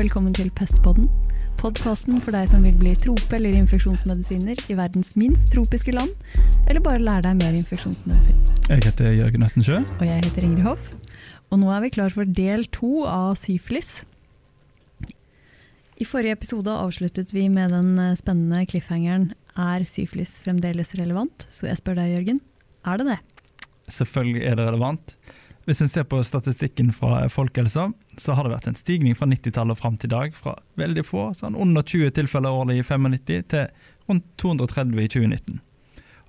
velkommen til Pestpodden. Podkasten for deg som vil bli trope- eller infeksjonsmedisiner i verdens minst tropiske land, eller bare lære deg mer infeksjonsmedisin. Jeg heter Jørgen Østensjø. Og jeg heter Ingrid Hoff. Og nå er vi klar for del to av syflis. I forrige episode avsluttet vi med den eh, spennende cliffhangeren Er syflis fremdeles relevant? Så jeg spør deg, Jørgen. Er det det? Selvfølgelig er det relevant. Hvis en ser på statistikken fra Folkehelsa, så har det vært en stigning fra 90-tallet og fram til i dag. Fra veldig få, sånn under 20 tilfeller årlig i 95 til rundt 230 i 2019.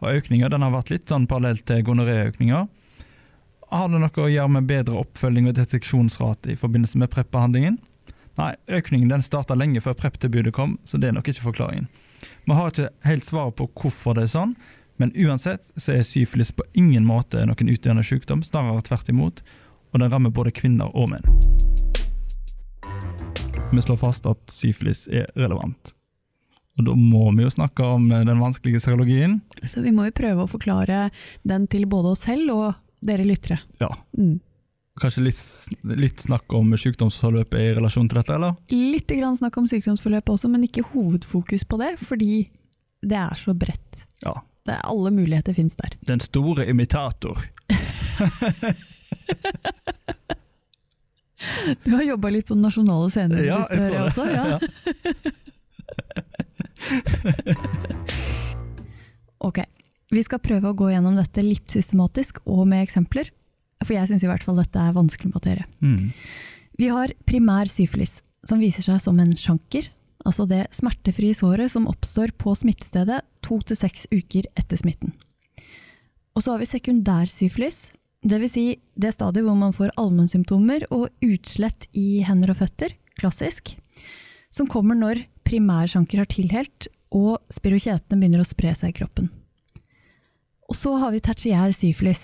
Og Økninga har vært litt sånn parallelt til gonoréøkninga. Har det noe å gjøre med bedre oppfølging og deteksjonsrate i forbindelse med PREP-behandlingen? Nei, økningen den starta lenge før PREP-tilbudet kom, så det er nok ikke forklaringen. Vi har ikke helt svaret på hvorfor det er sånn, men uansett så er syfilis på ingen måte noen utgjørende sykdom, snarere tvert imot, og den rammer både kvinner og menn. Vi slår fast at syfilis er relevant. Og da må vi jo snakke om den vanskelige serologien. Så vi må jo prøve å forklare den til både oss selv og dere lyttere. Ja. Mm. Kanskje litt, litt snakk om sykdomsforløpet i relasjon til dette, eller? Litt grann snakk om sykdomsforløpet også, men ikke hovedfokus på det, fordi det er så bredt. Ja. Det alle muligheter finnes der. Den store imitator. Du har jobba litt på den nasjonale scenen i det siste, også? Ja. ok, vi skal prøve å gå gjennom dette litt systematisk og med eksempler. For jeg syns i hvert fall dette er vanskelig materie. Mm. Vi har primær syfilis, som viser seg som en sjanker, altså det smertefrie såret som oppstår på smittestedet to til seks uker etter smitten. Og så har vi sekundær syfilis, dvs. Si det stadiet hvor man får allmennsymptomer og utslett i hender og føtter, klassisk, som kommer når primærsjanker har tilhelt og spirokjetene begynner å spre seg i kroppen. Og så har vi tertiær syfilis,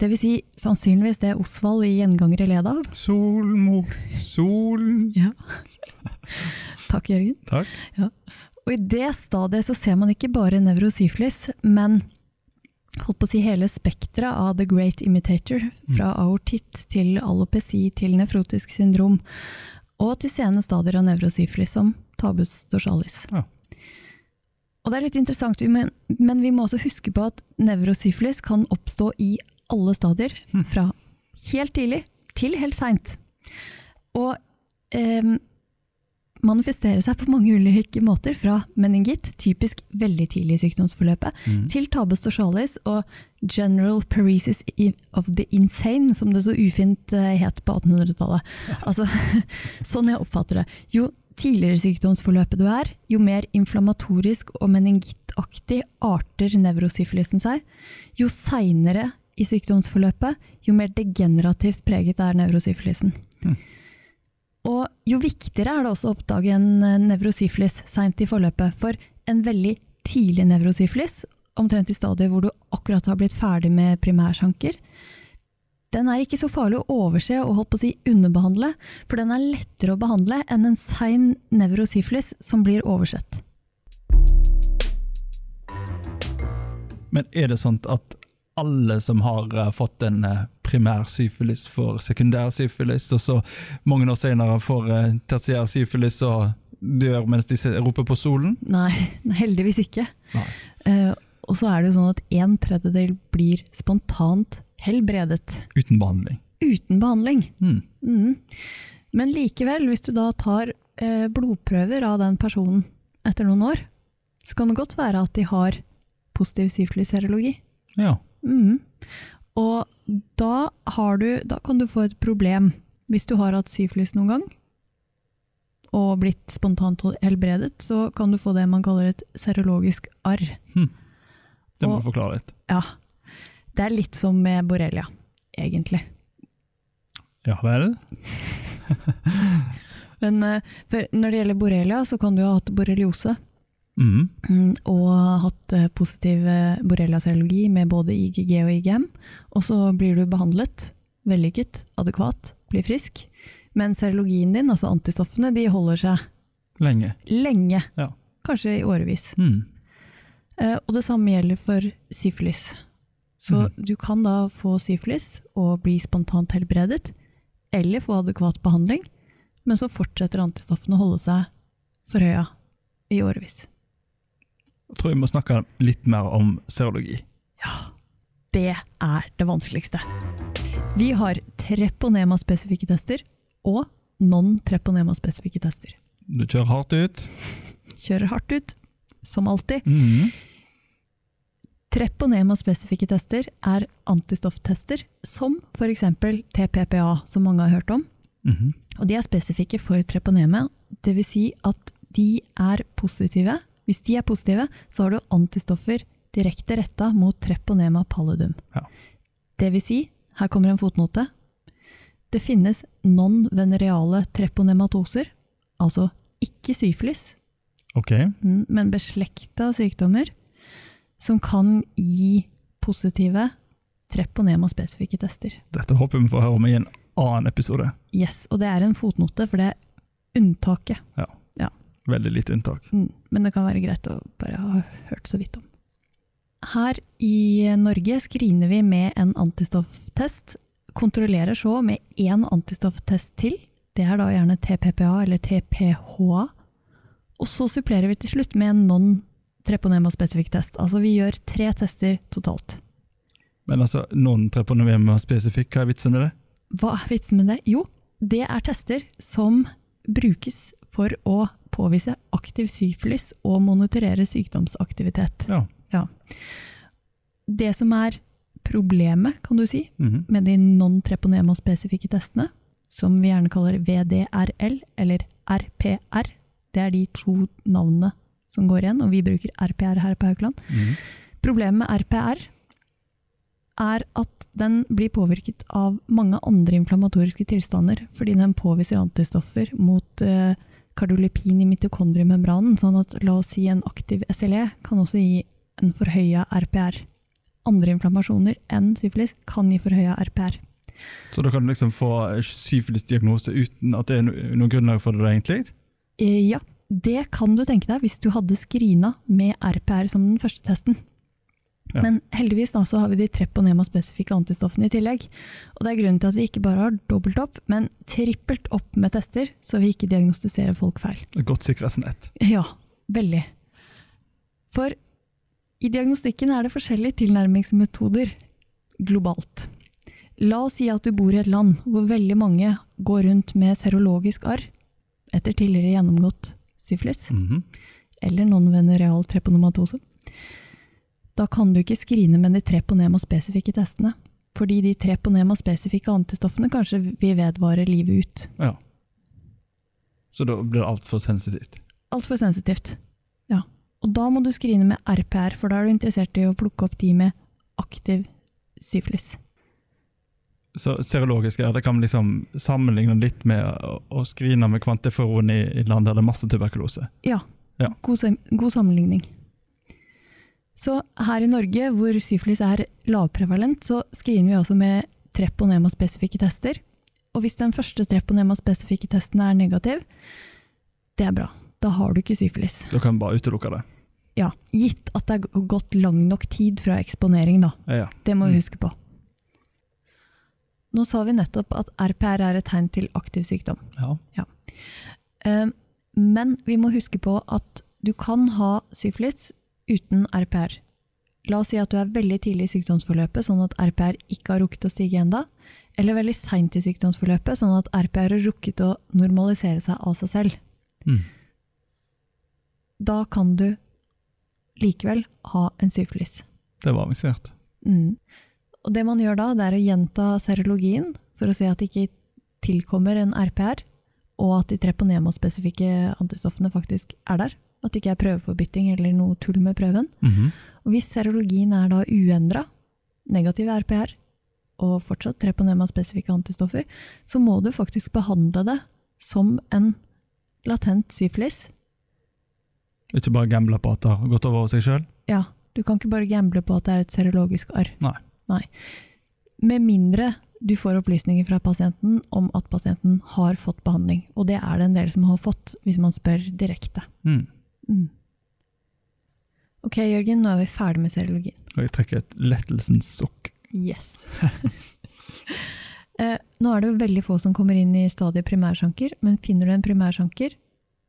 dvs. Si sannsynligvis det Osvald i Gjengangere led av. Solmor, sol Ja. Takk, Jørgen. Takk. Og i det stadiet så ser man ikke bare nevrosyfilis, men holdt på å si hele spekteret av the great imitator, fra aortitt til alopeci til nefrotisk syndrom, og til sene stadier av nevrosyfilis som tabus dorsalis. Ja. Og det er litt interessant, men, men vi må også huske på at nevrosyfilis kan oppstå i alle stadier, Mhm. fra helt tidlig til helt seint. Og em, manifestere seg på mange ulike måter, fra meningitt, typisk veldig tidlig i sykdomsforløpet, Mm. til tabus dorsalis og general paresis of the insane, som det så ufint eh, het på 1800-tallet. Altså, sånn jeg oppfatter det. Jo tidligere sykdomsforløpet du er, jo mer inflammatorisk og meningittaktig arter nevrosyfilisen seg. Jo seinere i sykdomsforløpet, jo mer degenerativt preget er nevrosyfilisen. Mm. Jo viktigere er det også å oppdage en nevrosyflis nevrosyfilis seint i forløpet. For en veldig tidlig nevrosyfilis, omtrent i stadiet hvor du akkurat har blitt ferdig med primærsanker, den er ikke så farlig å overse og holdt på å si underbehandle, for den er lettere å behandle enn en sein nevrosyfilis som blir oversett. Men er det sånn at alle som har eh, fått en eh, primær syfilis, får sekundær syfilis, og så mange år senere får eh, tertiær syfilis og dør mens de roper på solen? Nei, heldigvis ikke. Nei. Uh, og så er det jo sånn at en tredjedel blir spontant helbredet Uten behandling. uten behandling. Mm. Mm. Men likevel, hvis du da tar uh, blodprøver av den personen etter noen år, så kan det godt være at de har positiv syfilisserologi. Ja. Mm. Og da, har du, da kan du få et problem hvis du har hatt syflis noen gang og blitt spontant helbredet, så kan du få det man kaller et serologisk arr. Det må Og- du forklare litt. Ja, det er litt som med borrelia, egentlig. Ja vel? Men det? for når det gjelder borrelia, så kan du ha hatt borreliose Mm. mm, og hatt eh, positiv eh, borrelia-serologi med både IGG og IGM. Og så blir du behandlet, vellykket, adekvat, blir frisk. Men serologien din, altså antistoffene, de holder seg Lenge. lenge. Ja. Kanskje i årevis. Mm. Eh, og det samme gjelder for syfilis. Så mm. du kan da få syfilis og bli spontant helbredet, eller få adekvat behandling. men så fortsetter antistoffene å holde seg forhøya i årevis. Jeg tror vi må snakke litt mer om serologi. Ja, Det er det vanskeligste. Vi har treponema-spesifikke tester og non-treponema-spesifikke tester. Du kjører hardt ut. Kjører hardt ut, som alltid. Mhm. Treponema-spesifikke tester er antistofftester, som f.eks. TPPA, som mange har hørt om. Mhm. Og de er spesifikke for treponema, dvs. Si at de er positive. Hvis de er positive, så har du antistoffer direkte retta mot treponema pallidum. Ja. vil Si, her kommer en fotnote, det finnes non-venereale treponematoser, altså ikke syflis, Ok, mm, men beslekta sykdommer, som kan gi positive treponema-spesifikke tester. dette håper vi får høre om i en annen episode. Yes, og det er en fotnote, for det er unntaket. Veldig lite unntak. Mm, Men det kan være greit å bare ha hørt så vidt om. Her i Norge screener vi med en antistofftest, kontrollerer så med én antistofftest til. Det er da gjerne TPPA eller TPHA. Og så supplerer vi til slutt med en non-treponema-spesifikk test. Altså vi gjør tre tester totalt. Men altså, non-treponema-spesifikk, hva er vitsen med det? Hva er vitsen med det? Jo, det er tester som brukes for å påvise aktiv syfilis og monitorere sykdomsaktivitet. Ja. Det som er problemet, kan du si, Mhm. med de non-treponema-spesifikke testene, som vi gjerne kaller VDRL eller RPR, det er de to navnene som går igjen, og vi bruker RPR her på Haukeland. Mhm. Problemet med RPR er at den blir påvirket av mange andre inflammatoriske tilstander, fordi den påviser antistoffer mot eh, kardiolepin i mitokondriemembranen, sånn at la oss si en aktiv SLE kan også gi en forhøya RPR. Andre inflammasjoner enn syfilis kan gi forhøya RPR. Så da kan du liksom få syfilisdiagnose uten at det er no- noe grunnlag for det egentlig? Eh, ja, det kan du tenke deg hvis du hadde screena med RPR som den første testen. Ja. Men heldigvis da, så har vi de treponema-spesifikke antistoffene i tillegg. Og det er grunnen til at vi ikke bare har dobbelt opp, men trippelt opp med tester, så vi ikke diagnostiserer folk feil. Godt sikkerhetsnett. Ja, veldig. For i diagnostikken er det forskjellige tilnærmingsmetoder globalt. La oss si at du bor i et land hvor veldig mange går rundt med serologisk arr etter tidligere gjennomgått syflis, mm -hmm. eller non-venereal treponematose. Da kan du ikke skrine med de treponema-spesifikke testene, fordi de treponema-spesifikke antistoffene kanskje vil vedvare livet ut. Ja. Så da blir det altfor sensitivt. Altfor sensitivt. Ja. Og da må du skrine med RPR, for da er du interessert i å plukke opp de med aktiv syflis. Så serologisk er det kan vi liksom sammenligne litt med å, skrine med kvantiferon i, i land der det er masse tuberkulose. Ja, Ja. God, god sammenligning. Så her i Norge, hvor syfilis er lavprevalent, så screener vi altså med treponema-spesifikke tester. Og hvis den første treponema-spesifikke testen er negativ, det er bra. Da har du ikke syfilis. Da kan vi bare utelukke det. Ja, gitt at det er gått lang nok tid fra eksponering, da. Ja. Det må vi Mm. huske på. Nå sa vi nettopp at RPR er et tegn til aktiv sykdom. ja. ja. Men vi må huske på at du kan ha syfilis uten RPR. La oss si at du er veldig tidlig i sykdomsforløpet, sånn at RPR ikke har rukket å stige enda. Eller veldig seint i sykdomsforløpet, sånn at RPR har rukket å normalisere seg av seg selv. Mm. Da kan du likevel ha en syfilis. Det var avansert. Mm. Og det man gjør da, det er å gjenta serologien for å se at det ikke tilkommer en RPR, og at de treponema-spesifikke antistoffene faktisk er der. At det ikke er prøveforbytting eller noe tull med prøven. Mhm. Og hvis serologien er da uendra, negativ RPR, og fortsatt treponema-spesifikke antistoffer, så må du faktisk behandle det som en latent syfilis. Ikke bare gamble på at det har gått over seg sjøl. Ja, du kan ikke bare gamble på at det er et serologisk arr. Nei. Nei. Med mindre du får opplysninger fra pasienten om at pasienten har fått behandling. Og det er det en del som har fått, hvis man spør direkte. Mm. Mm. Ok, Jørgen, nå er vi ferdig med seriologien. Og jeg trekker et lettelsens sukk. Yes. Eh, Nå er det jo veldig få som kommer inn i stadiet primærsanker, men finner du en primærsanker,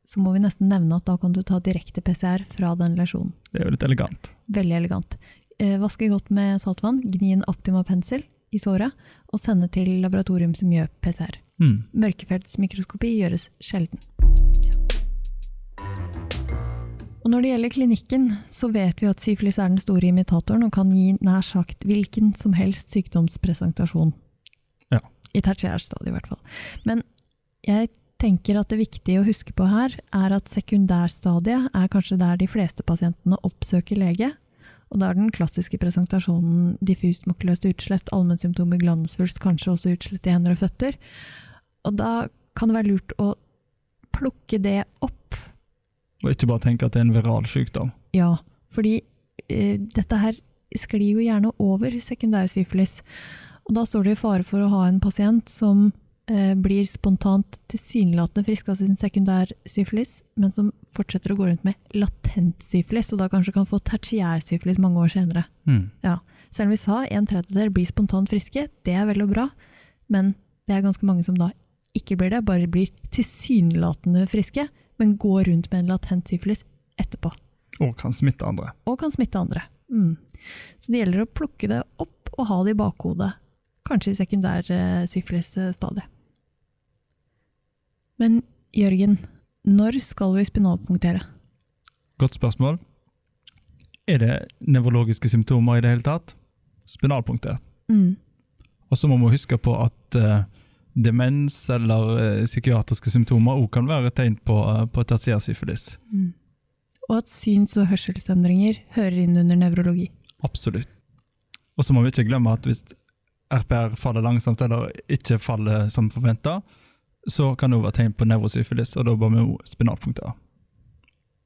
så må vi nesten nevne at da kan du ta direkte PCR fra den lesjonen. Det er jo litt elegant. Veldig elegant. Eh, vaske godt med saltvann, gni en Optima pensel i såret, og sende til laboratorium som gjør PCR. Mm. Mørkefeltsmikroskopi gjøres sjelden. Og når det gjelder klinikken, så vet vi at syfilis er den store imitatoren og kan gi nær sagt hvilken som helst sykdomspresentasjon. Ja. I tertiærstadiet, i hvert fall. Men jeg tenker at det viktige å huske på her, er at sekundærstadiet er kanskje der de fleste pasientene oppsøker lege. Og da er den klassiske presentasjonen diffust mukuløst utslett, allmennsymptomer, glansfullst, kanskje også utslett i hender og føtter. Og da kan det være lurt å plukke det opp Og ikke bare tenke at det er en viral sykdom. Ja, fordi eh, dette her sklir jo gjerne over sekundærsyfilis. Og da står det i fare for å ha en pasient som eh, blir spontant tilsynelatende frisk av sin sekundærsyfilis, men som fortsetter å gå rundt med latent syfilis, og da kanskje kan få tertiærsyfilis mange år senere. Mm. Selv om vi sa en tredjedel blir spontant friske, det er vel og bra, men det er ganske mange som da ikke blir det, bare blir tilsynelatende friske, men gå rundt med en latent syfilis etterpå Og kan smitte andre. og kan smitte andre. Mm. Så det gjelder å plukke det opp og ha det i bakhodet, kanskje i sekundær eh, syfilis-stadiet. Men Jørgen, når skal vi spinalpunktere? Godt spørsmål. Er det nevrologiske symptomer i det hele tatt? Spinalpunktert. Mm. Og så må vi huske på at eh, demens eller eh, psykiatriske symptomer òg kan være tegn på, uh, på tertiærsyfilis. Mm. Og at syns- og hørselsendringer hører inn under nevrologi. Absolutt. Og så må vi ikke glemme at hvis RPR faller langsomt eller ikke faller som forventa, så kan det òg være tegn på nevrosyfilis, og da bør vi jo spinalpunktere.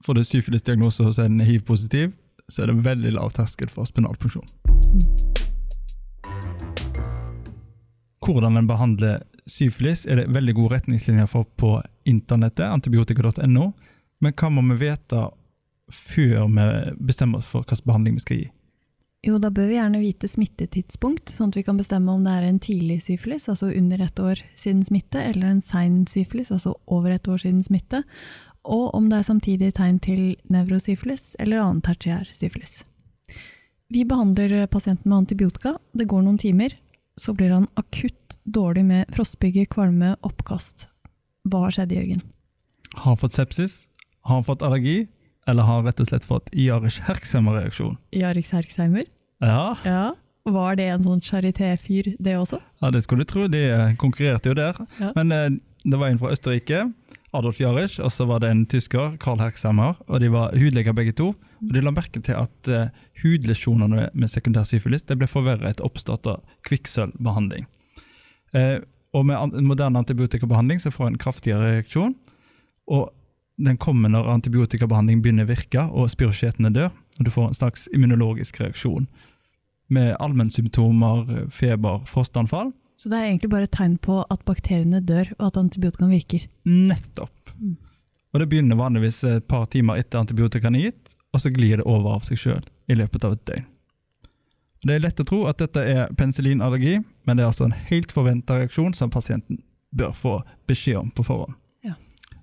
Får du syfilisdiagnose hos en hiv-positiv, så er det veldig lav terskel for spinalpunksjon. Hvordan en behandler syfilis, er det veldig gode retningslinjer for på internettet, antibiotika.no. Men hva må vi vite før vi bestemmer oss for hvilken behandling vi skal gi? Jo, da bør vi gjerne vite smittetidspunkt, sånn at vi kan bestemme om det er en tidlig syfilis, altså under ett år siden smitte, eller en sein syfilis, altså over ett år siden smitte, og om det er samtidig tegn til nevrosyfilis eller annen tertiær syfilis. Vi behandler pasienten med antibiotika, det går noen timer, så blir han akutt dårlig med frostbygge, kvalme, oppkast. Hva har skjedd, Jørgen? Har han fått sepsis? Har han fått allergi? Eller har han rett og slett fått Iarish-Herxheimer-reaksjon? Jarix Herxheimer? Ja. Ja. Var det en sånn charité-fyr, det også? ja, det skulle du tro. De konkurrerte jo der. Ja. Men eh, det var en fra Østerrike, Adolf Jarisch, og så var det en tysker, Karl Herxheimer. Og de var hudleger begge to. Og de la merke til at uh, hudlesjonene med sekundær syfilis det ble forverret etter oppstart av kvikksølvbehandling. Uh, og med an moderne antibiotikabehandling så får en kraftigere reaksjon. Og den kommer når antibiotikabehandling begynner å virke og spirosjetene dør. Og du får en slags immunologisk reaksjon med allmennsymptomer, feber, frostanfall. Så det er egentlig bare et tegn på at bakteriene dør, og at antibiotikaen virker. Nettopp. Mm. Og det begynner vanligvis et par timer etter antibiotikaen er gitt, og så glir det over av seg sjøl i løpet av et døgn. Det er lett å tro at dette er penicillinallergi, men det er altså en helt forventa reaksjon som pasienten bør få beskjed om på forhånd. Ja.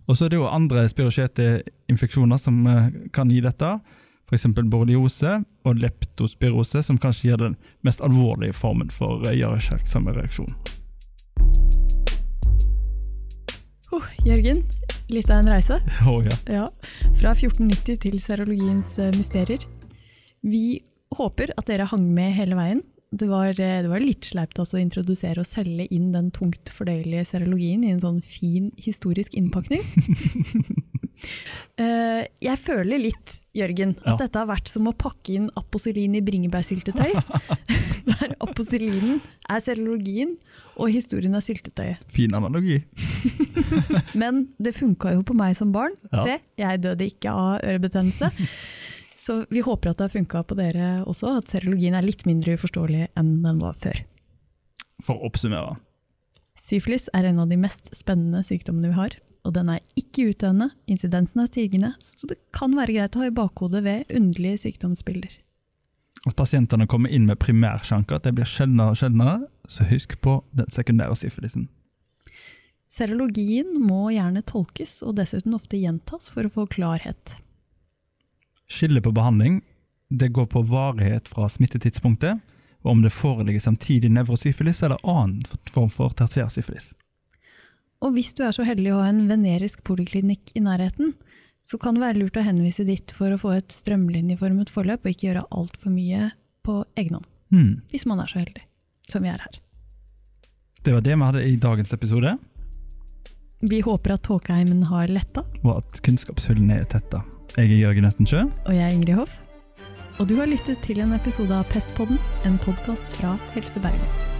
Og så er det jo andre spiroskjete infeksjoner som eh, kan gi dette, f.eks. borreliose og leptospirose, som kanskje gir den mest alvorlige formen for uh, reaksjon. Oh, Jørgen, litt av en reise. Oh, ja. Ja. Fra 1490 til serologiens eh, mysterier. Vi håper at dere hang med hele veien. Det var, eh, det var litt sleipt altså, å introdusere og selge inn den tungt fordøyelige serologien i en sånn fin historisk innpakning. Eh, jeg føler litt, Jørgen, at Ja. dette har vært som å pakke inn aposelin i bringebærsyltetøy. Der aposelinen er serologien, og historien er syltetøyet. Fin analogi. Men det funka jo på meg som barn. Ja. Se, jeg døde ikke av ørebetennelse. Så vi håper at det har funka på dere også, at serologien er litt mindre uforståelig enn den var før. For å oppsummere. Syflis er en av de mest spennende sykdommene vi har, og den er ikke utdøende, incidensen er stigende, så det kan være greit å ha i bakhodet ved underlige sykdomsbilder. At pasientene kommer inn med primærsjanker, det blir sjeldnere og sjeldnere, så husk på den sekundære syfilisen. Serologien må gjerne tolkes og dessuten ofte gjentas for å få klarhet. Skillet på behandling det går på varighet fra smittetidspunktet, og om det foreligger samtidig nevrosyfilis eller annen form for tertiærsyfilis. Og hvis du er så heldig å ha en venerisk poliklinikk i nærheten, så kan det være lurt å henvise dit for å få et strømlinjeformet forløp, og ikke gjøre altfor mye på egen hånd. Mm. Hvis man er så heldig, som vi er her. Det var det vi hadde i dagens episode, Vi håper at tåkeheimen har letta, og at kunnskapshullene er tetta. Jeg er Jørgen Østensjø. og jeg er Ingrid Hoff. Og du har lyttet til en episode av Pestpodden, en podkast fra Helse Bergen.